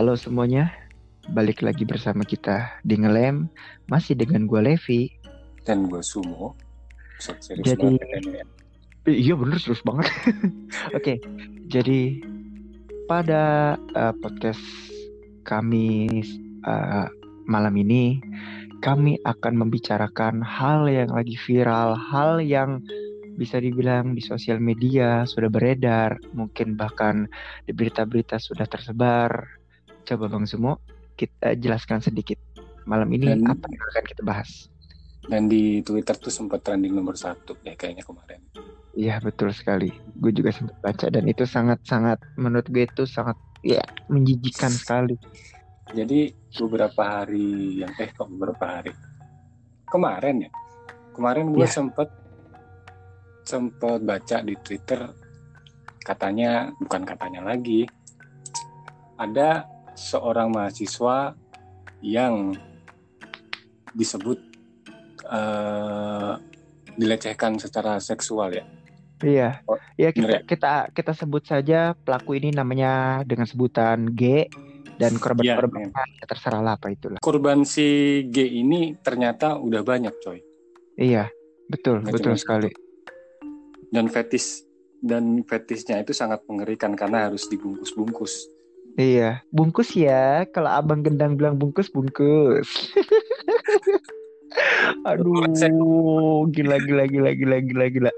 Halo semuanya, balik lagi bersama kita di Ngelem, masih dengan gue Levi. dan gue sumo serius Jadi- banget ya. Iya bener serius banget. Oke, jadi pada eh, podcast kami eh, malam ini, kami akan membicarakan hal yang lagi viral, hal yang bisa dibilang di sosial media sudah beredar, mungkin bahkan di berita-berita sudah tersebar. Coba Bang Sumo, kita jelaskan sedikit malam ini Dan- apa yang akan kita bahas. dan di Twitter tuh sempat trending nomor satu ya kayaknya kemarin Iya betul sekali. Gue juga sempat baca dan itu sangat-sangat menurut gue itu sangat ya menjijikan sekali. jadi beberapa hari yang eh kok beberapa hari kemarin ya kemarin gue Iya. sempet sempet baca di Twitter katanya bukan katanya lagi ada seorang mahasiswa yang disebut eh, dilecehkan secara seksual ya Iya. Oh, Iya kita ya? kita kita sebut saja pelaku ini namanya dengan sebutan G dan korban-korban ya, terserah lah apa itulah. korban si G ini ternyata udah banyak coy Iya. Betul, Nggak betul sekali. dan fetis dan fetisnya itu sangat mengerikan karena harus dibungkus-bungkus. Iya, bungkus ya. Kalau Abang Gendang bilang bungkus, bungkus. Aduh, gila gila gila gila gila gila.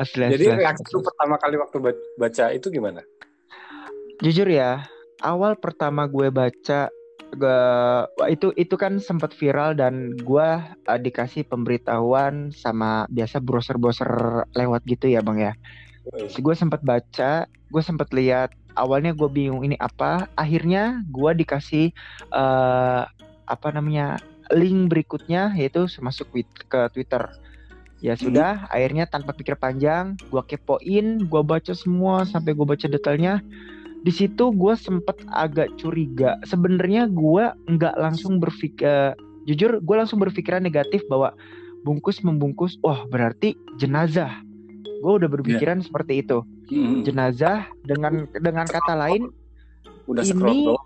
Asli. Jadi asli, reaksi lu pertama kali waktu ba- baca itu gimana? Jujur ya, awal pertama gue baca gue itu itu kan sempat viral dan gue eh, dikasih pemberitahuan sama biasa browser-browser lewat gitu ya bang ya. Gue sempat baca, gue sempat lihat. Awalnya gue bingung ini apa. Akhirnya gue dikasih eh apa namanya link berikutnya yaitu masuk ke Twitter. Ya sudah, akhirnya tanpa pikir panjang, gue kepoin, gue baca semua sampai gue baca detailnya. Di situ gue sempet agak curiga. Sebenarnya gue nggak langsung berpikir, jujur gue langsung berpikiran negatif bahwa bungkus membungkus, wah berarti jenazah. Gue udah berpikiran seperti itu Hmm, jenazah dengan dengan kata lain udah ini- scroll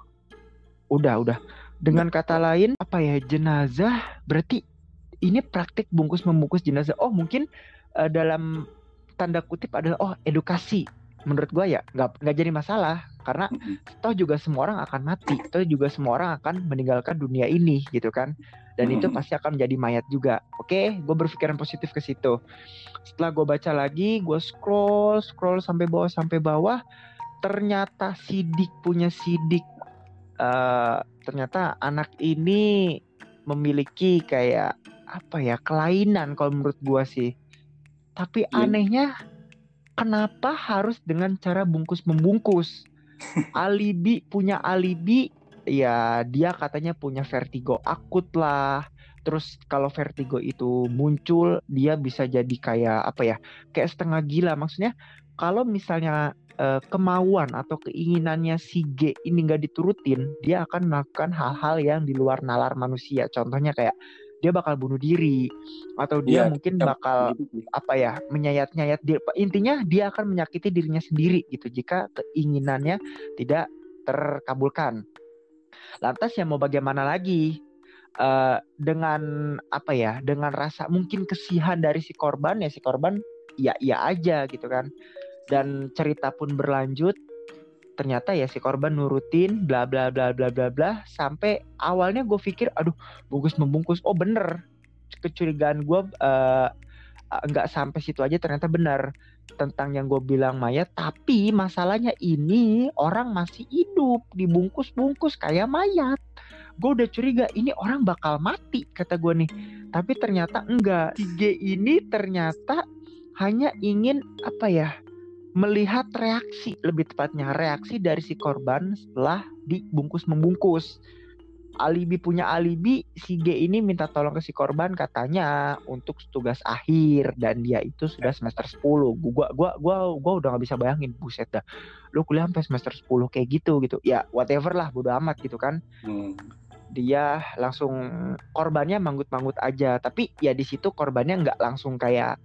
udah udah. Dengan kata lain apa ya jenazah berarti ini praktik bungkus membungkus jenazah. Oh mungkin eh, dalam tanda kutip adalah oh edukasi menurut gua ya nggak nggak jadi masalah. Karena toh juga semua orang akan mati. Toh juga semua orang akan meninggalkan dunia ini gitu kan. Dan itu pasti akan menjadi mayat juga. Oke gue berpikiran positif ke situ. Setelah gue baca lagi gue scroll scroll sampai bawah sampai bawah ternyata sidik punya sidik. Eh ternyata anak ini memiliki kayak apa ya kelainan kalau menurut gua sih. Tapi Iya. anehnya kenapa harus dengan cara bungkus membungkus alibi punya alibi ya dia katanya punya vertigo akut lah. Terus kalau vertigo itu muncul dia bisa jadi kayak apa ya kayak setengah gila. Maksudnya kalau misalnya eh, kemauan atau keinginannya si G ini nggak diturutin dia akan melakukan hal-hal yang di luar nalar manusia. Contohnya kayak dia bakal bunuh diri. Atau dia Iya, mungkin kita- bakal sih. apa ya menyayat-nyayat intinya dia akan menyakiti dirinya sendiri gitu jika keinginannya tidak terkabulkan. Lantas ya mau bagaimana lagi? Eh, dengan apa ya dengan rasa mungkin kesihan dari si korban ya si korban ya iya aja gitu kan. Dan cerita pun berlanjut ternyata ya si korban nurutin bla bla bla bla bla bla sampai awalnya gue pikir aduh bungkus membungkus. Oh bener. Kecurigaan gue eh, nggak sampai situ aja ternyata benar tentang yang gue bilang mayat. Tapi masalahnya ini orang masih hidup dibungkus-bungkus kayak mayat. Gue udah curiga ini orang bakal mati kata gue nih. Tapi ternyata enggak. Si ini ternyata hanya ingin apa ya melihat reaksi lebih tepatnya reaksi dari si korban setelah dibungkus membungkus. Alibi punya alibi si G ini minta tolong ke si korban katanya untuk tugas akhir dan dia itu sudah semester 10 gua gua gua gua udah nggak bisa bayangin buset dah. Lu kuliah sampai semester 10 kayak gitu gitu. Ya whatever lah bodo amat gitu kan. Hmm. dia langsung korbannya manggut-manggut aja. Tapi ya di situ korbannya nggak langsung kayak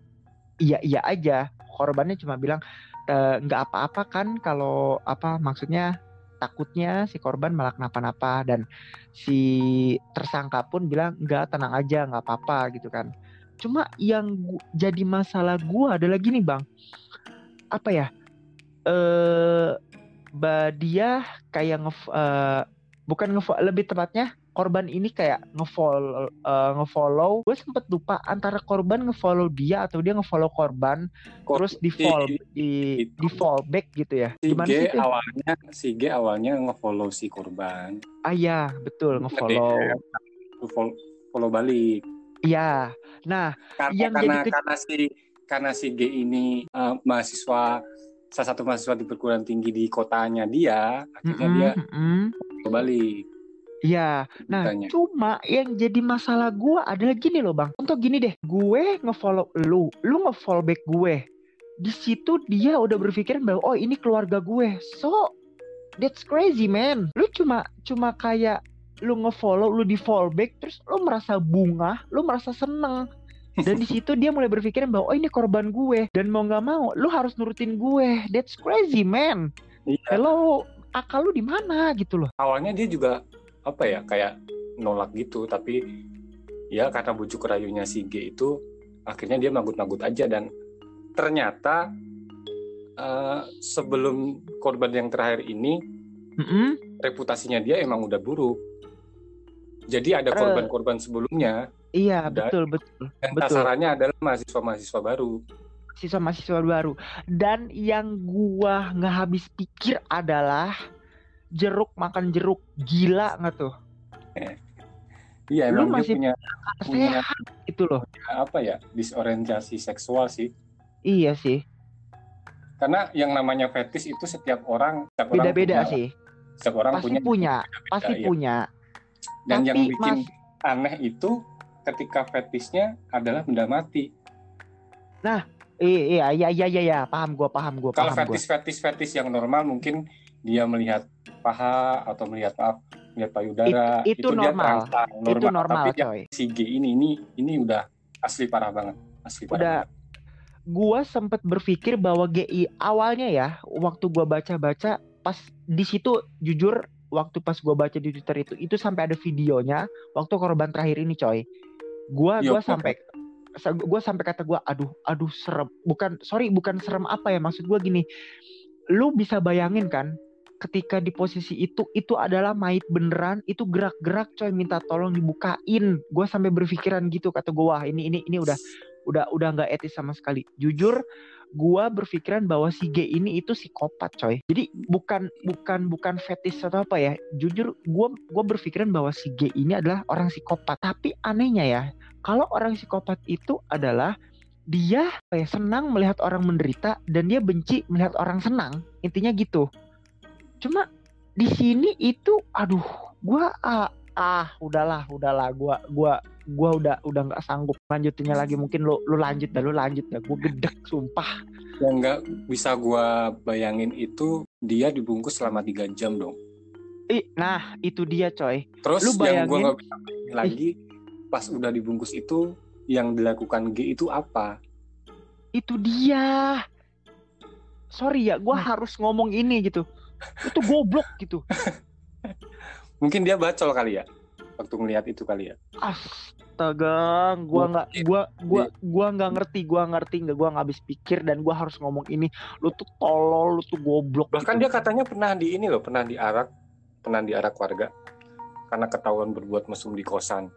iya iya aja. Korbannya cuma bilang "Eh, nggak apa-apa kan kalau apa maksudnya takutnya si korban malah kenapa-napa dan si tersangka pun bilang nggak tenang aja nggak apa-apa gitu kan. Cuma yang gu- jadi masalah gua adalah gini bang. Apa ya? Eh bah dia kayak nge eh, bukan nge lebih tepatnya korban ini kayak ngefollow eh, ngefollow gue sempet lupa antara korban ngefollow dia atau dia ngefollow korban Kok terus di fall i- di itu- di fallback gitu ya? Si gimana G sih itu? awalnya si G awalnya ngefollow si korban. Ah iya betul ngefollow. Lu follow, follow balik. Iya nah karena Yang karena, jadi ke- karena si karena si G ini eh, mahasiswa salah satu mahasiswa di perguruan tinggi di kotanya dia akhirnya mm-mm, dia mm-mm. follow balik Iya, nah Ceritanya. cuma yang jadi masalah gue adalah gini loh bang. Contoh gini deh, gue ngefollow lu, lu ngefollow back gue. Di situ dia udah berpikiran bahwa oh ini keluarga gue. So that's crazy man. Lu cuma cuma kayak lu ngefollow, lu di follow back, terus lu merasa bunga, lu merasa seneng. Dan di situ dia mulai berpikiran bahwa oh ini korban gue dan mau nggak mau lu harus nurutin gue. That's crazy man. Iya. Hello, akal lu di mana gitu loh. awalnya dia juga apa ya kayak nolak gitu tapi ya karena bujuk rayunya si G itu akhirnya dia manggut-manggut aja dan ternyata eh, sebelum korban yang terakhir ini Mm-mm. reputasinya dia emang udah buruk jadi ada korban-korban sebelumnya Iya Dan- betul betul. dan Betul. sasarannya adalah mahasiswa-mahasiswa baru Siswa-mahasiswa baru. Dan yang gua nggak habis pikir adalah jeruk makan jeruk gila nggak tuh? iya Lu emang masih- punya punya Sehat itu loh. apa ya disorientasi seksual sih Iya sih. karena yang namanya fetis itu setiap orang setiap orang Beda-beda punya- sih. setiap orang Pasti punya punya, pasti iya. punya. dan yang Tapi, bikin Mas- aneh itu ketika fetisnya adalah benda mati Iya iya iya iya iya, paham gua paham gua kalau paham gua. fetis fetis fetis yang normal mungkin dia melihat paha atau melihat maaf melihat payudara It- itu dia normal. terangsang, Itu normal tapi coy. si G ini ini ini udah asli parah banget asli parah Udah banget. gua sempet berpikir bahwa GI awalnya ya waktu gua baca-baca pas di situ jujur waktu pas gua baca di Twitter itu itu sampai ada videonya waktu korban terakhir ini coy gua Yo, gua sampai sa- gua sampai kata gua aduh aduh serem bukan sorry bukan serem apa ya maksud gua gini lu bisa bayangin kan ketika di posisi itu itu adalah mayit beneran itu gerak-gerak coy minta tolong dibukain. Gua sampai berpikiran gitu kata gua wah ini ini ini udah udah udah nggak etis sama sekali. Jujur gua berpikiran bahwa si G ini itu psikopat coy. Jadi bukan bukan bukan fetish atau apa ya. Jujur gua gua berpikiran bahwa si G ini adalah orang psikopat. Tapi anehnya ya kalau orang psikopat itu adalah dia ya, senang melihat orang menderita dan dia benci melihat orang senang intinya gitu cuma di sini itu aduh gua ah, ah udahlah udahlah gua gua gua udah udah nggak sanggup lanjutinnya lagi. Mungkin lu lu lanjut dah lu lanjut dah. Gua gedek sumpah. Yang nggak bisa gua bayangin itu dia dibungkus selama tiga jam dong. Ih, nah itu dia coy. Terus Lu yang gua bayangin- nggak bisa bayangin lagi pas udah dibungkus itu yang dilakukan G itu apa? Itu dia. Sorry ya gua harus ngomong ini gitu itu goblok gitu. Mungkin dia bacol kali ya waktu ngelihat itu kali ya. Astaga gua nggak gua gua gua nggak ngerti gua ngerti nggak gua nggak habis pikir dan gua harus ngomong ini. Lu tuh tolol lu tuh goblok bahkan gitu. dia katanya pernah di ini loh pernah diarak pernah diarak warga. Karena ketahuan berbuat mesum di kosan.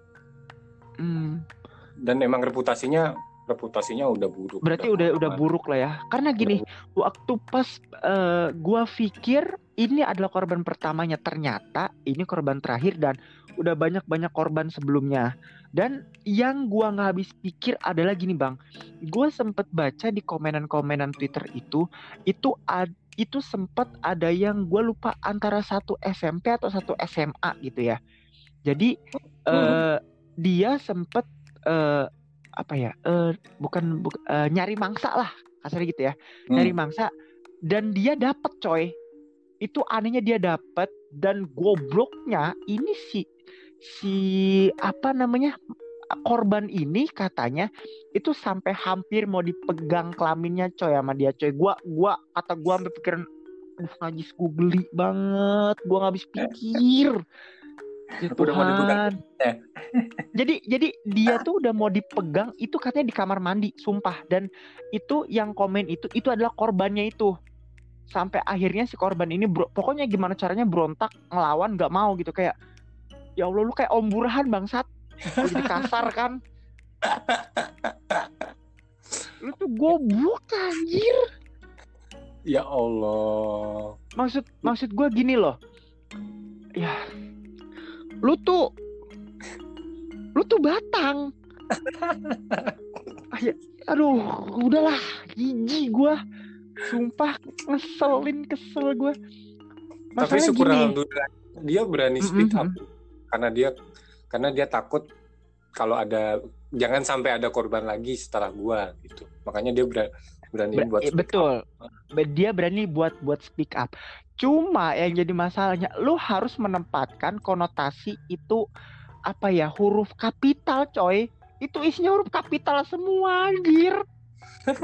Hmm, dan emang reputasinya reputasinya udah buruk berarti udah udah aman. buruk lah ya. Karena gini waktu pas eh, gua pikir ini adalah korban pertamanya ternyata ini korban terakhir dan udah banyak banyak korban sebelumnya. Dan yang gua nggak habis pikir adalah gini bang. Gue sempet baca di komenan-komenan Twitter itu itu ad, itu sempat ada yang gue lupa antara satu SMP atau satu SMA gitu ya. Jadi hmm. uh, dia sempet uh, apa ya uh, bukan bu, uh, nyari mangsa lah kasar gitu ya. Hmm. nyari mangsa dan dia dapat coy. Itu anehnya dia dapat dan gobloknya ini si si apa namanya korban ini katanya itu sampai hampir mau dipegang kelaminnya coy sama dia coy. Gua gua kata gua sampai pikiran najis gue geli banget gua nggak habis pikir Ya Tuhan. mau dipegang. Ya. jadi jadi dia tuh udah mau dipegang itu katanya di kamar mandi, sumpah. Dan itu yang komen itu itu adalah korbannya itu. Sampai akhirnya si korban ini bro, pokoknya gimana caranya berontak ngelawan nggak mau gitu kayak ya Allah lu kayak om burahan bangsat. Jadi kasar kan. lu tuh goblok anjir. Ya Allah. Maksud maksud gue gini loh. Ya lu tuh lu tuh batang. Aduh udahlah jijik gue sumpah ngeselin kesel gue tapi syukur alhamdulillah dia berani speak up. Mm -hmm. karena dia karena dia takut kalau ada jangan sampai ada korban lagi setelah gua gitu. Makanya dia berani berani Ber buat betul. Up. dia berani buat buat speak up Cuma yang jadi masalahnya lu harus menempatkan konotasi itu apa ya huruf kapital coy. Itu isinya huruf kapital semua anjir.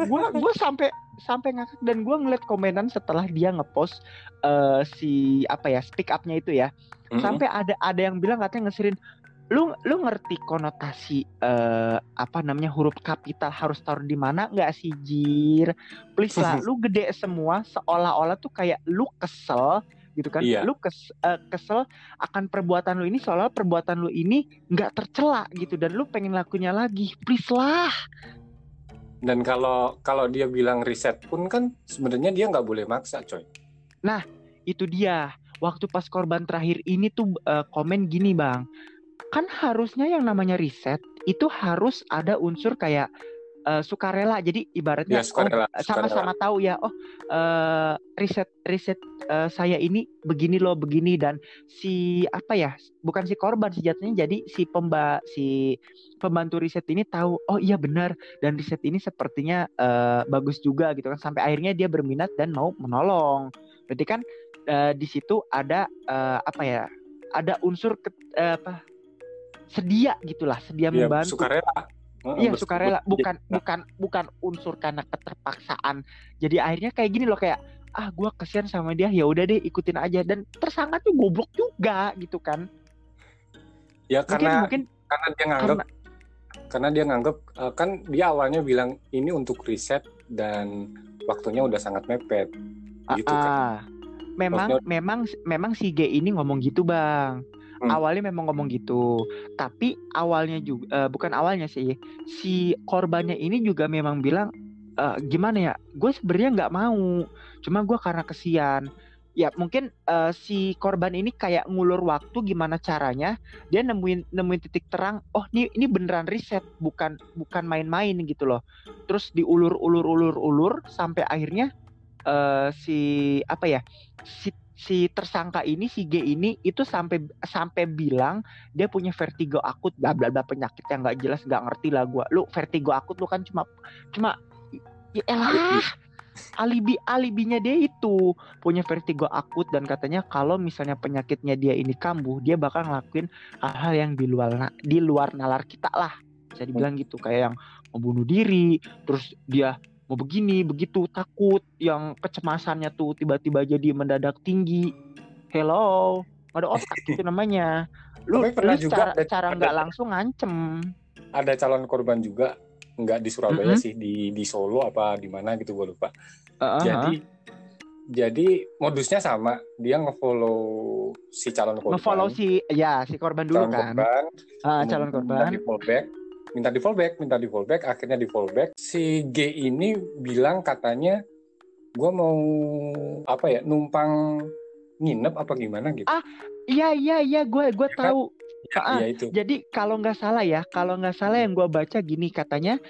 gua gua sampai sampai ngakak dan gua ngeliat komenan setelah dia ngepost uh, si apa ya speak upnya itu ya. Mm -hmm. Sampai ada ada yang bilang katanya ngesirin lu lu ngerti konotasi uh, apa namanya huruf kapital harus taruh di mana nggak sih jir? Please lah lu gede semua seolah-olah tuh kayak lu kesel gitu kan? Iya. lu kes, uh, kesel akan perbuatan lu ini seolah perbuatan lu ini nggak tercela gitu. Dan lu pengen lakunya lagi please lah. Dan kalau kalau dia bilang riset pun kan sebenarnya dia nggak boleh maksa coy. Nah itu dia. Waktu pas korban terakhir ini tuh uh, komen gini bang kan harusnya yang namanya riset itu harus ada unsur kayak uh, sukarela. Jadi ibaratnya ya, sukarela, oh, sama-sama tahu ya, oh uh, riset riset uh, saya ini begini loh begini dan si apa ya, bukan si korban sejatinya jadi si pemba si pembantu riset ini tahu, oh iya benar dan riset ini sepertinya uh, bagus juga gitu kan sampai akhirnya dia berminat dan mau menolong. Berarti kan uh, di situ ada uh, apa ya? Ada unsur ke, uh, apa sedia gitulah sedia ya, membantu. sukarela. Iya sukarela. Bukan bukan bukan unsur karena keterpaksaan. Jadi akhirnya kayak gini loh kayak ah gue kesian sama dia ya udah deh ikutin aja. Dan tersangka tuh goblok juga gitu kan. Ya karena mungkin, karena dia nganggap karena, karena dia nganggap uh, kan dia awalnya bilang ini untuk riset dan waktunya udah sangat mepet. Gitu uh, kan memang Maksudnya, memang memang si G ini ngomong gitu bang Hmm. Awalnya memang ngomong gitu, tapi awalnya juga uh, bukan awalnya sih, si korbannya ini juga memang bilang uh, gimana ya, gue sebenarnya nggak mau, cuma gue karena kesian. Ya mungkin uh, si korban ini kayak ngulur waktu gimana caranya dia nemuin nemuin titik terang. Oh ini ini beneran riset bukan bukan main-main gitu loh. Terus diulur ulur ulur ulur sampai akhirnya uh, si apa ya si si tersangka ini si G ini itu sampai sampai bilang dia punya vertigo akut bla bla bla penyakit yang nggak jelas nggak ngerti lah gue lu vertigo akut lu kan cuma cuma ya elah alibi alibinya dia itu. Punya vertigo akut dan katanya kalau misalnya penyakitnya dia ini kambuh dia bakal ngelakuin hal-hal yang di luar di luar nalar kita lah. Bisa dibilang gitu kayak yang membunuh diri terus dia mau begini begitu takut. Yang kecemasannya tuh tiba-tiba jadi mendadak tinggi. Hello? Ada otak itu namanya. Lu, Tapi pernah lu juga cara, cara nggak langsung ngancem. Ada calon korban juga nggak di Surabaya mm -hmm. sih di di Solo apa di mana gitu gue lupa. Uh -huh. jadi jadi modusnya sama. Dia ngefollow si calon korban. Ngefollow si ya si korban dulu calon kan. korban, uh, calon korban. di fallback minta di fallback, minta di fallback, akhirnya di fallback. Si G ini bilang katanya gue mau apa ya numpang nginep apa gimana gitu. Ah, Iya iya iya gue gue Ya kan? tahu. Ya, Ah, iya itu. Jadi kalau nggak salah ya, kalau nggak salah yang gue baca gini katanya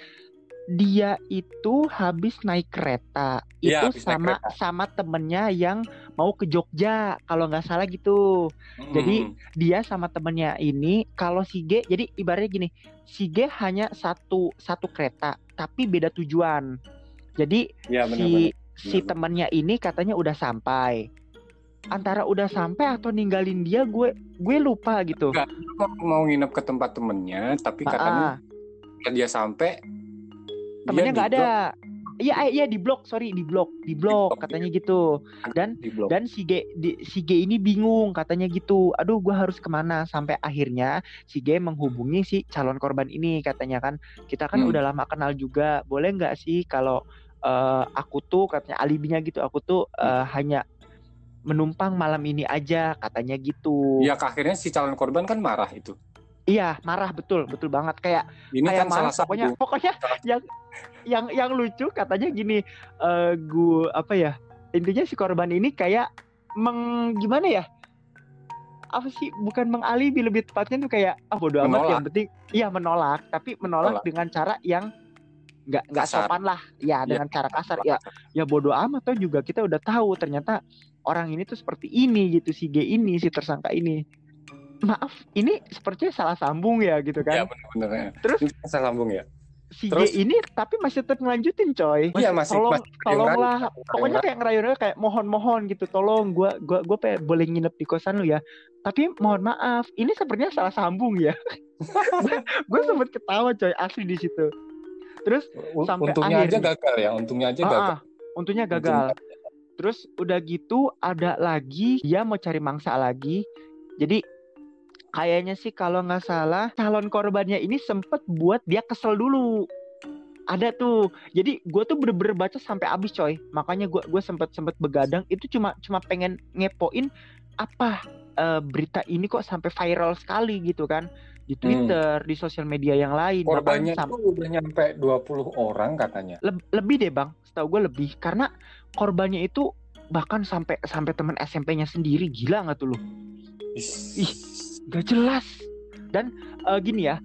dia itu habis naik kereta Iya, itu sama kereta. sama temennya yang mau ke Jogja kalau nggak salah gitu. Jadi Mm. dia sama temennya ini kalau si G jadi ibaratnya gini, si G hanya satu satu kereta tapi beda tujuan. Jadi ya si benar-benar. si Benar. temennya ini katanya udah sampai. Antara udah sampai atau ninggalin dia gue gue lupa gitu. Enggak, mau nginep ke tempat temennya, tapi katanya dia sampai temennya nggak ada. Iya eh, iya di blok sorry di blok di blok katanya gitu. Dan dan si G di, si G ini bingung katanya gitu. Aduh gue harus ke mana sampai akhirnya si G menghubungi si calon korban ini katanya kan kita kan Hmm. udah lama kenal juga. Boleh nggak sih kalau eh, aku tuh katanya alibinya gitu aku tuh eh, hanya menumpang malam ini aja katanya gitu. Ya akhirnya si calon korban kan marah itu. Iya marah betul betul banget. Kayak Ini kayak kan marah salah pokoknya satu. pokoknya yang yang yang lucu katanya gini eh gue apa ya intinya si korban ini kayak meng gimana ya apa sih bukan mengalibi lebih tepatnya tuh kayak ah bodo amat Menolak. yang penting iya menolak tapi menolak Menolak. dengan cara yang nggak nggak sopan lah ya dengan cara kasar ya ya bodo amat tuh juga kita udah tahu ternyata orang ini tuh seperti ini gitu si G ini si tersangka ini maaf ini sepertinya salah sambung ya gitu kan Ya benar-benar. ya. Terus? Ini salah sambung ya. si Terus? Ini tapi masih tetap ngelanjutin coy. Iya, masih- tolong masih tolonglah pokoknya kayak ngerayu kayak mohon-mohon gitu tolong gua gua gua pe- boleh nginep di kosan lu ya. Tapi mohon maaf, ini sepertinya salah sambung ya. gue sempet ketawa coy asli di situ. Terus Sampai Untungnya aja akhirnya. gagal ya. Untungnya aja ah, gagal. ah, untungnya gagal. Terus udah gitu ada lagi dia mau cari mangsa lagi. Jadi kayaknya sih kalau nggak salah calon korbannya ini sempet buat dia kesel dulu. Ada tuh. Jadi gue tuh bener-bener baca sampai habis coy. Makanya gue gue sempet sempet begadang. Itu cuma cuma pengen ngepoin apa eh, berita ini kok sampai viral sekali gitu kan di Twitter, di sosial media yang lain. Hmm. Korbannya itu udah nyampe 20 orang katanya. Leb- lebih deh bang, setahu gue lebih karena korbannya itu bahkan sampai sampai teman SMP-nya sendiri gila nggak tuh lu? Ih. Gak jelas. Dan eh, gini ya,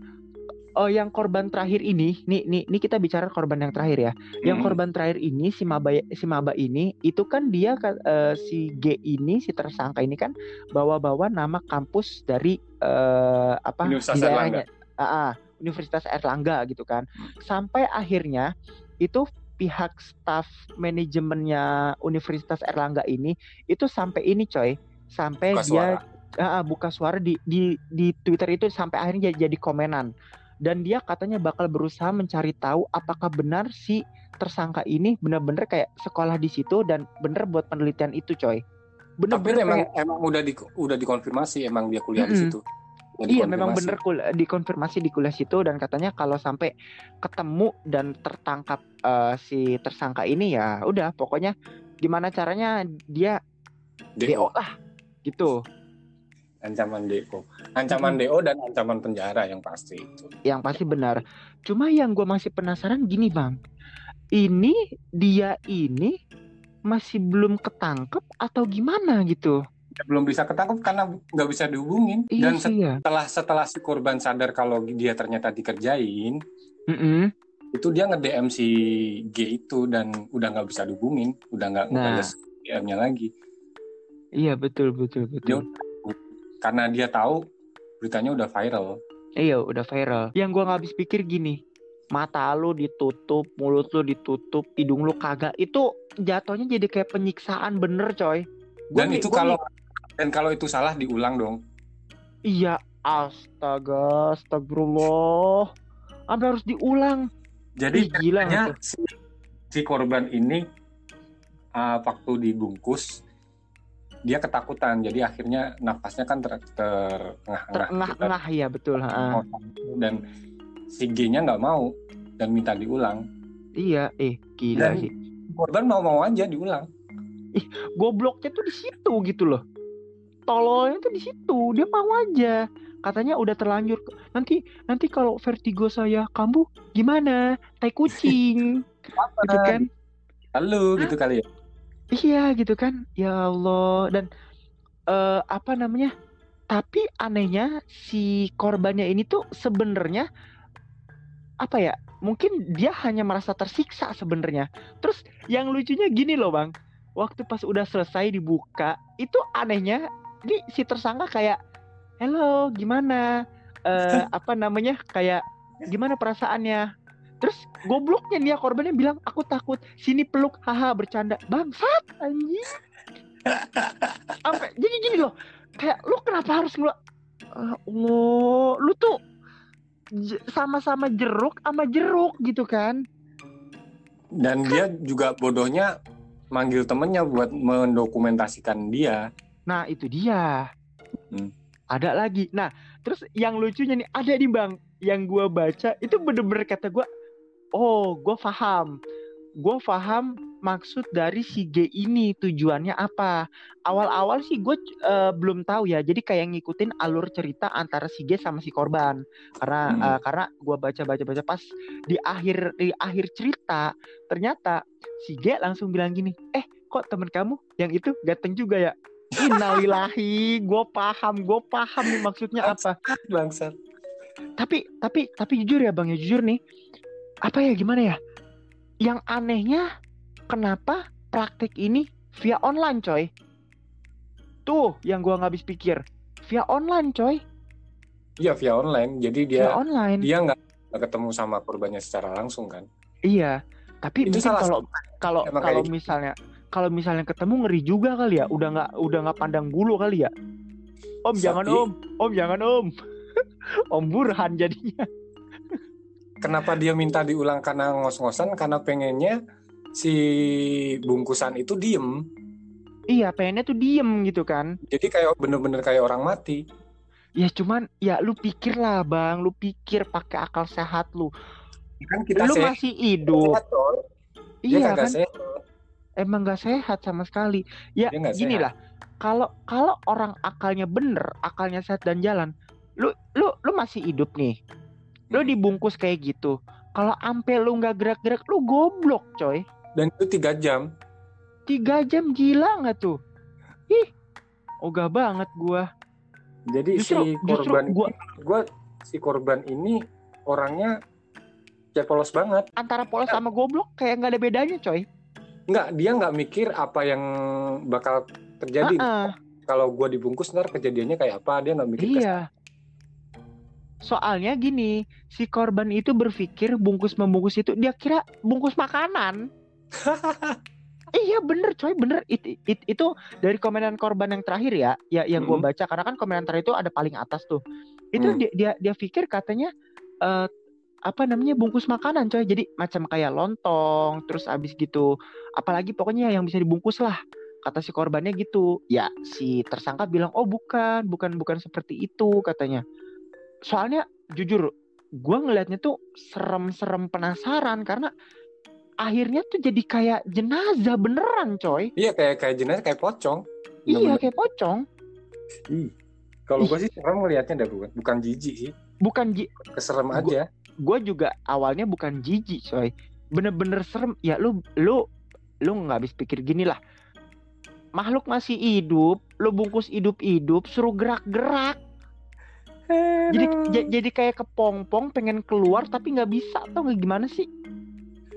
eh, yang korban terakhir ini, nih nih nih kita bicara korban yang terakhir ya. Yang Hmm. korban terakhir ini si maba si maba ini itu kan dia eh, si G ini si tersangka ini kan bawa-bawa nama kampus dari eh, apa Universitas daerahnya. Ah, ah, Universitas Erlangga gitu kan. Hmm. Sampai akhirnya itu pihak staf manajemennya Universitas Erlangga ini itu sampai ini coy, sampai Buka dia suara. Ah, buka suara di di di Twitter itu sampai akhirnya jadi, jadi komenan. Dan dia katanya bakal berusaha mencari tahu apakah benar si tersangka ini benar-benar kayak sekolah di situ dan bener buat penelitian itu coy. Tapi bener-bener emang kayak- emang udah di udah dikonfirmasi emang dia kuliah di Mm-mm. situ. Iya memang bener kul- dikonfirmasi di kuliah situ dan katanya kalau sampai ketemu dan tertangkap eh, si tersangka ini ya udah pokoknya gimana caranya dia DO DO, lah gitu ancaman DO. Ancaman DO dan ancaman penjara yang pasti itu. yang pasti benar. Cuma yang gue masih penasaran gini bang, ini dia ini masih belum ketangkep atau gimana gitu? Dia belum bisa ketangkep karena nggak bisa dihubungin Iya dan sih ya. setelah setelah si korban sadar kalau dia ternyata dikerjain Mm-mm. itu dia nge DM si G itu dan udah nggak bisa dihubungin udah nggak Nah. DM-nya lagi Iya betul betul betul. Karena dia tahu beritanya udah viral Iya udah viral. Yang gue nggak habis pikir gini, mata lu ditutup, mulut lu ditutup, hidung lu kagak. Itu jatuhnya jadi kayak penyiksaan bener coy. Gua dan nih- itu gua kalau nih- dan kalau itu salah diulang dong iya astaga, astagfirullah, sampai harus diulang. jadi Ih, gila si, si korban ini uh, waktu dibungkus dia ketakutan jadi akhirnya nafasnya kan ter terengah-engah gitu kan. Terengah-engah ya betul. ha. dan si G-nya nggak mau dan minta diulang. Iya, eh gila Dan- sih. korban mau-mau aja diulang. Gobloknya tuh di situ gitu loh. Tololnya tuh di situ dia mau aja. Katanya udah terlanjur nanti nanti kalau vertigo saya kambuh gimana? Tai kucing. Gitu kan? Lalu gitu kali ya iya gitu kan ya Allah dan eh apa namanya? Tapi anehnya si korbannya ini tuh sebenarnya apa ya? Mungkin dia hanya merasa tersiksa sebenarnya. Terus yang lucunya gini loh, Bang. Waktu pas udah selesai dibuka, itu anehnya ini si tersangka kayak, "Halo, gimana? Eh apa namanya? Kayak gimana perasaannya?" Terus gobloknya dia korbannya bilang, "Aku takut. Sini peluk." Haha, bercanda. Bangsat anjing. Sampai jadi gini loh. Kayak lu kenapa harus ngelu Ah, oh, lu tuh sama-sama jeruk sama jeruk gitu kan? Dan dia juga bodohnya manggil temennya buat mendokumentasikan dia. Nah, itu dia. Hmm. Ada lagi. Nah, terus yang lucunya nih ada nih Bang, yang gua baca itu bener-bener kata gua, "Oh, gua paham. Gua paham maksud dari si G ini tujuannya apa." Awal-awal sih gue belum tahu ya. Jadi kayak ngikutin alur cerita antara si G sama si korban. Karena Hmm. eh, karena gua baca-baca baca pas di akhir di akhir cerita ternyata si G langsung bilang gini, "Eh, kok temen kamu yang itu ganteng juga ya?" Innalillahi, gue paham, gue paham nih maksudnya apa. Bangsat. Tapi, tapi, tapi jujur ya bang ya jujur nih, apa ya gimana ya? Yang anehnya, kenapa praktik ini via online coy? Tuh, yang gua nggak habis pikir, via online coy, Iya via online. Jadi via dia online. dia nggak ketemu sama korbannya secara langsung kan. Iya, tapi Itu mungkin kalau kalau kalau gitu. misalnya kalau misalnya ketemu ngeri juga kali ya, udah nggak udah nggak pandang bulu kali ya. Om jangan Tapi- om, om jangan om, om Burhan jadinya. Kenapa dia minta diulang karena ngos-ngosan? Karena pengennya si bungkusan itu diem. Iya, pengennya tuh diem gitu kan. Jadi kayak bener-bener kayak orang mati. Ya cuman ya lu pikir lah bang, lu pikir pakai akal sehat lu. Kan kita lu sehat, masih hidup, sehat. Dia iya kan? sehat. Emang gak sehat sama sekali. Ya gini lah, kalau kalau orang akalnya bener, akalnya sehat dan jalan, lu lu lu masih hidup nih, lu Hmm. dibungkus kayak gitu. Kalau ampe lu nggak gerak-gerak, lu goblok coy. Dan itu tiga jam. Tiga jam gila nggak tuh? Ih, ogah banget gua. Jadi Justru- si justru korban gua- gua si korban ini orangnya kayak polos banget. Antara polos sama goblok kayak nggak ada bedanya coy. Nggak, dia nggak mikir apa yang bakal terjadi. Heeh. Kalau gua dibungkus ntar kejadiannya kayak apa, dia nggak mikir Iya. Soalnya gini, si korban itu berpikir bungkus membungkus itu dia kira bungkus makanan. iya bener coy bener It- it- itu dari komenan korban yang terakhir ya ya yang gue Mm-mm. baca karena kan komenan terakhir itu ada paling atas tuh itu Mm. dia dia dia pikir katanya eh apa namanya bungkus makanan coy jadi macam kayak lontong terus abis gitu apalagi pokoknya yang bisa dibungkus lah kata si korbannya gitu ya si tersangka bilang oh bukan bukan bukan seperti itu katanya soalnya jujur gue ngelihatnya tuh serem-serem penasaran karena akhirnya tuh jadi kayak jenazah beneran coy Iya kayak kayak jenazah kayak pocong. iya Bener-bener. kayak pocong Ih. Kalau gua sih serem ngelihatnya dah bukan bukan jijik sih. bukan ji Keserem Gua- aja. gue juga awalnya bukan jijik coy bener-bener serem ya lu lu lu nggak habis pikir gini lah makhluk masih hidup lu bungkus hidup-hidup suruh gerak-gerak jadi j- jadi kayak kepompong pengen keluar tapi nggak bisa tau nggak gimana sih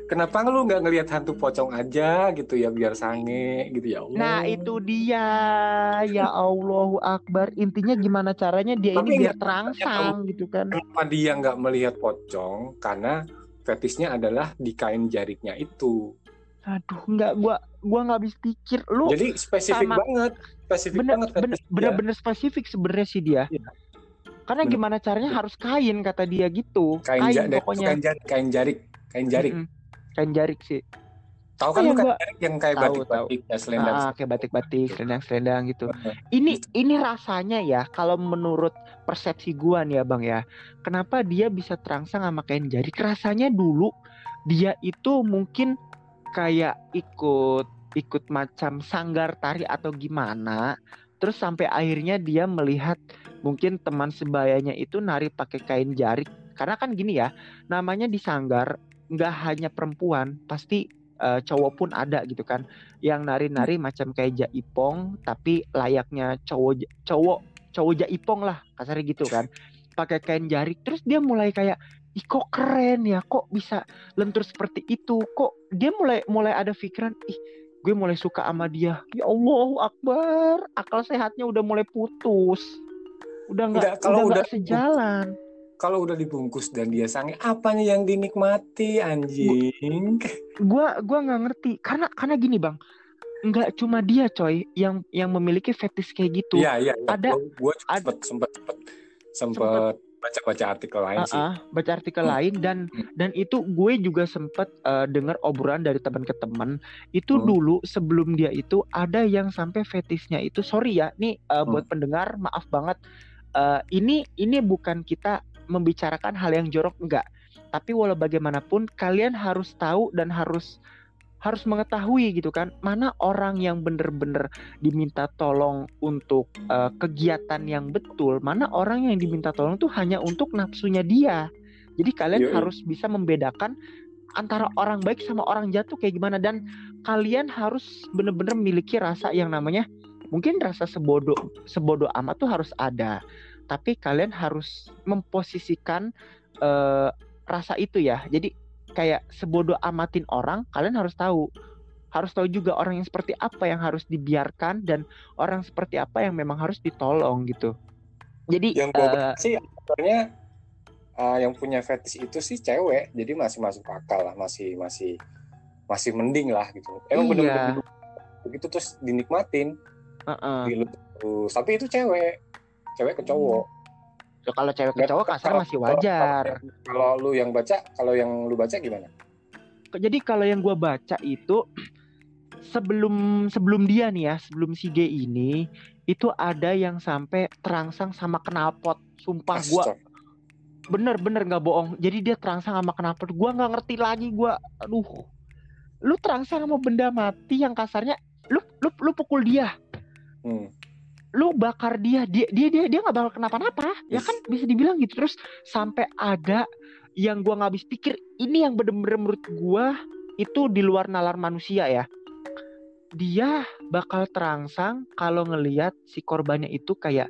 Kenapa lu nggak ngelihat hantu pocong aja gitu ya biar sange gitu ya Allah. nah itu dia ya Allahu Akbar intinya gimana caranya dia Tapi ini biar terangsang gitu kan Kenapa dia nggak melihat pocong? Karena fetisnya adalah di kain jariknya itu. aduh nggak gua gua nggak habis pikir lu Jadi spesifik sama- banget, spesifik bener banget bener fetis dia. bener-bener spesifik sebenarnya sih dia Iya. Karena Bener. gimana caranya harus kain kata dia gitu Kain, ja- dan itu pokoknya kain jarik, kain jarik, kain jarik. Mm-mm. kain jarik sih Tahu kan yang kain gua- jarik yang kayak batik-batik ya selendang. ah, kayak batik-batik selendang-selendang gitu ini ini rasanya ya kalau menurut persepsi gua nih ya bang ya kenapa dia bisa terangsang sama kain jarik rasanya dulu dia itu mungkin kayak ikut ikut macam sanggar tari atau gimana terus sampai akhirnya dia melihat mungkin teman sebayanya itu nari pakai kain jarik. Karena kan gini ya namanya di sanggar nggak hanya perempuan pasti uh, cowok pun ada gitu kan. Yang nari-nari macam kayak jaipong tapi layaknya cowok cowok cowok jaipong lah kasarnya gitu kan. Pakai kain jarik terus dia mulai kayak ih kok keren ya kok bisa lentur seperti itu? Kok dia mulai mulai ada pikiran ih gue mulai suka sama dia. Ya Allah Akbar. Akal sehatnya udah mulai putus. Udah nggak udah nggak sejalan. Kalau udah dibungkus dan dia sange apanya yang dinikmati anjing? Gua gua nggak ngerti. Karena karena gini bang. Nggak cuma dia coy yang yang memiliki fetish kayak gitu. Iya iya ya. ada gua, gua sempet, sempet sempet sempet baca-baca artikel lain uh, sih. Uh, baca artikel hmm. lain dan hmm. dan itu gue juga sempet uh, dengar obrolan dari teman ke teman. Itu hmm. dulu sebelum dia itu ada yang sampai fetisnya itu sorry ya, nih uh, hmm. buat pendengar maaf banget. Uh, ini ini bukan kita membicarakan hal yang jorok enggak. Tapi walau bagaimanapun kalian harus tahu dan harus harus mengetahui gitu kan mana orang yang bener-bener diminta tolong untuk uh, kegiatan yang betul mana orang yang diminta tolong tuh hanya untuk nafsunya dia. Jadi kalian harus bisa membedakan antara orang baik sama orang jatuh kayak gimana. Dan kalian harus bener-bener memiliki rasa yang namanya mungkin rasa sebodoh sebodoh amat tuh harus ada. Tapi kalian harus memposisikan uh, rasa itu ya. Jadi kayak sebodoh amatin orang, kalian harus tahu harus tahu juga orang yang seperti apa yang harus dibiarkan dan orang seperti apa yang memang harus ditolong gitu. Jadi yang gue uh, sih sebenarnya uh, yang punya fetish itu sih cewek, jadi masih masuk akal lah, masih masih masih mending lah gitu. Emang iya. bener-bener begitu terus dinikmatin, uh -uh. Tapi itu cewek, cewek ke cowok. Ya, kalau cewek ke cowok kasar masih wajar. Kalau lu yang baca, kalau yang lu baca gimana? Jadi kalau yang gua baca itu sebelum sebelum dia nih ya, sebelum si G ini itu ada yang sampai terangsang sama knalpot. Sumpah Astaga. gua bener-bener nggak bohong. Jadi dia terangsang sama knalpot. Gua nggak ngerti lagi gua. Aduh. Lu terangsang sama benda mati yang kasarnya lu lu lu pukul dia. Hmm lu bakar dia dia dia dia dia nggak bakal kenapa-napa ya kan? Bisa dibilang gitu. Terus sampai ada yang gua nggak habis pikir ini yang bener-bener menurut gua itu di luar nalar manusia ya. Dia bakal terangsang kalau ngelihat si korbannya itu kayak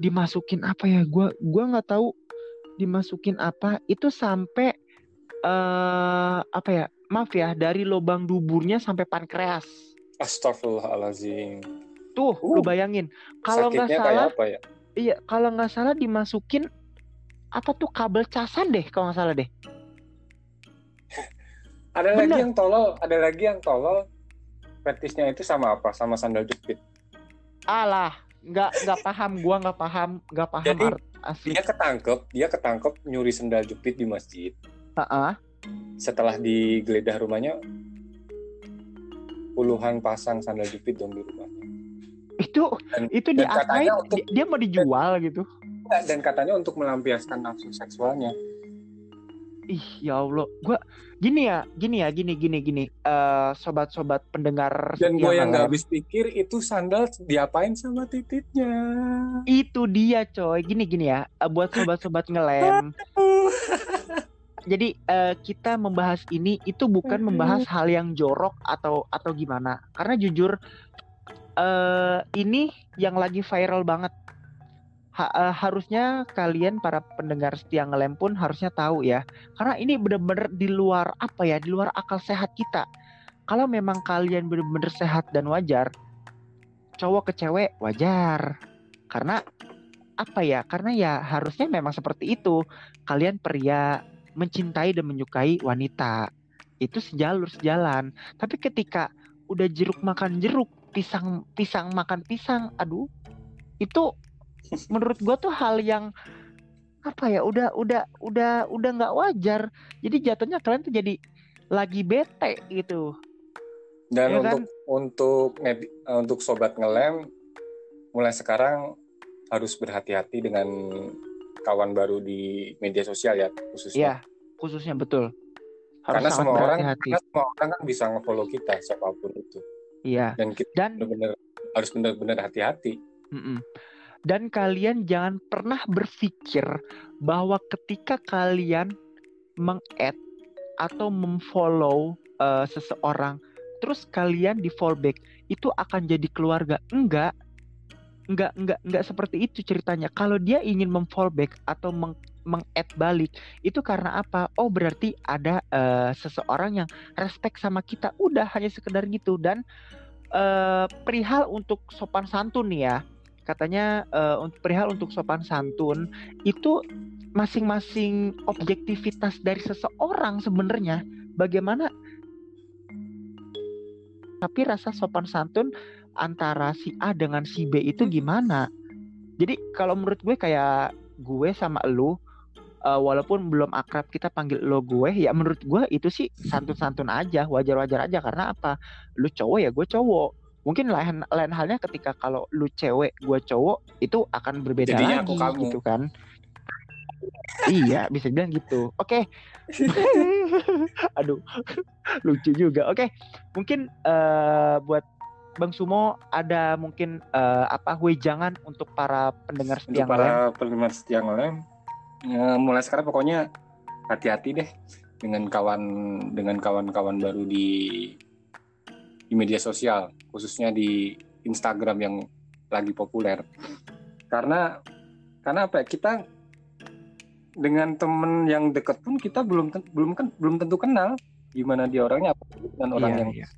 dimasukin apa ya? Gua gua nggak tahu dimasukin apa. Itu sampai uh, apa ya? Maaf ya dari lubang duburnya sampai pankreas. Astagfirullahaladzim Tuh, uh, lu bayangin. Kalau nggak salah, apa ya? Iya, kalau nggak salah dimasukin apa tuh kabel casan deh, kalau nggak salah deh. ada Bener. lagi yang tolol, ada lagi yang tolol. Fetisnya itu sama apa? Sama sandal jepit. Alah, nggak nggak paham, gua nggak paham, nggak paham Jadi, art asli. Dia ketangkep, dia ketangkep nyuri sandal jepit di masjid. Uh -uh. Setelah digeledah rumahnya, puluhan pasang sandal jepit dong di rumahnya itu dan, itu dan diapain untuk, dia mau dijual dan, gitu dan katanya untuk melampiaskan nafsu seksualnya. Ih ya allah. Gue gini ya gini ya gini gini gini. Uh, sobat-sobat pendengar dan gue yang nggak habis pikir itu sandal diapain sama tititnya? Itu dia coy. Gini gini ya. Uh, buat sobat-sobat ngelem. Jadi uh, kita membahas ini itu bukan membahas hal yang jorok atau atau gimana. Karena jujur uh, ini yang lagi viral banget. Ha, uh, harusnya kalian para pendengar setia ngelem pun harusnya tahu ya. Karena ini benar-benar di luar apa ya, di luar akal sehat kita. Kalau memang kalian benar-benar sehat dan wajar, cowok ke cewek wajar. Karena apa ya? Karena ya harusnya memang seperti itu. Kalian pria mencintai dan menyukai wanita. Itu sejalur sejalan. Tapi ketika udah jeruk makan jeruk, pisang pisang makan pisang aduh. Itu menurut gua tuh hal yang apa ya udah udah udah udah nggak wajar. Jadi jatuhnya kalian tuh jadi lagi bete gitu. Dan ya untuk kan? untuk untuk sobat ngelem mulai sekarang harus berhati-hati dengan kawan baru di media sosial ya khususnya. Ya khususnya betul. Harus karena semua orang karena semua orang kan bisa ngefollow kita siapa pun itu Iya. Dan kita dan benar-benar harus benar-benar hati-hati. Dan kalian jangan pernah berpikir bahwa ketika kalian meng-add atau memfollow uh, seseorang terus kalian di fallback itu akan jadi keluarga enggak enggak enggak enggak seperti itu ceritanya kalau dia ingin memfallback atau meng meng-add balik. Itu karena apa? Oh berarti ada uh, seseorang yang respect sama kita. Udah hanya sekedar gitu. Dan uh, perihal untuk sopan santun ya. Katanya uh, perihal untuk sopan santun itu masing-masing objektivitas dari seseorang sebenarnya. Bagaimana? Tapi rasa sopan santun antara si A dengan si B itu gimana? Jadi kalau menurut gue kayak gue sama lu uh, walaupun belum akrab kita panggil lo gue ya menurut gue itu sih santun-santun aja wajar-wajar aja. Karena apa? Lu cowok ya gue cowok. Mungkin lain lain halnya ketika kalau lu cewek gue cowok itu akan berbeda Jadinya lagi aku gitu kan. Iya bisa bilang gitu. Oke. Okay. aduh lucu juga. Oke okay. mungkin uh, buat Bang Sumo ada mungkin uh, apa wejangan untuk para pendengar setia untuk para lem? pendengar setia lem ya, mulai sekarang pokoknya hati-hati deh dengan kawan dengan kawan-kawan baru di di media sosial khususnya di Instagram yang lagi populer. Karena karena apa ya? Kita dengan temen yang deket pun kita belum belum kan belum tentu kenal gimana dia orangnya apa dengan orang iya, yang iya.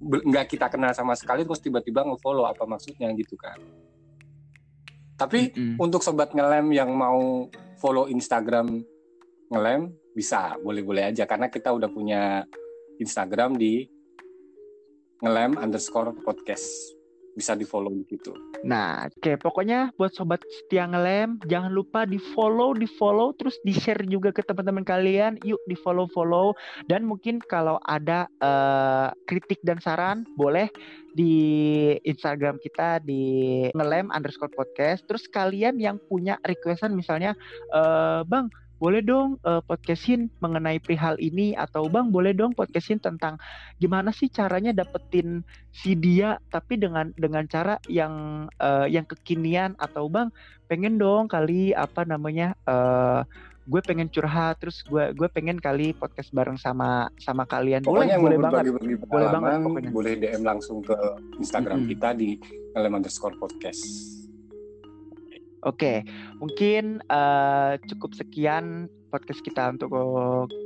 nggak kita kenal sama sekali terus tiba-tiba ngefollow apa maksudnya gitu kan tapi mm -hmm. untuk sobat ngelem yang mau follow Instagram ngelem bisa. Boleh-boleh aja. Karena kita udah punya Instagram di ngelem underscore podcast bisa di follow gitu. Nah, oke okay, pokoknya buat sobat setia ngelem jangan lupa di follow, di follow terus di share juga ke teman-teman kalian. Yuk di follow follow dan mungkin kalau ada uh, kritik dan saran boleh di Instagram kita di ngelem underscore podcast. Terus kalian yang punya requestan misalnya, uh, bang boleh dong uh, podcastin mengenai perihal ini atau bang boleh dong podcastin tentang gimana sih caranya dapetin si dia tapi dengan dengan cara yang uh, yang kekinian atau bang pengen dong kali apa namanya uh, gue pengen curhat terus gue gue pengen kali podcast bareng sama sama kalian pokoknya boleh boleh banget boleh banget pokoknya. boleh DM langsung ke Instagram mm -hmm. kita di elemen underscore podcast Oke, mungkin uh, cukup sekian podcast kita untuk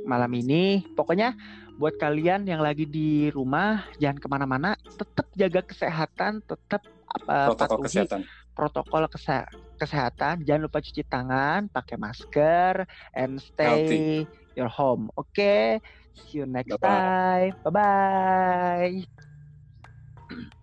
malam ini. Pokoknya buat kalian yang lagi di rumah jangan ke mana-mana, tetap jaga kesehatan, tetap apa protokol patuhi kesehatan. protokol kese kesehatan. Jangan lupa cuci tangan, pakai masker, and stay Healthy. your home. Oke, okay? see you next Bye -bye. time. Bye bye.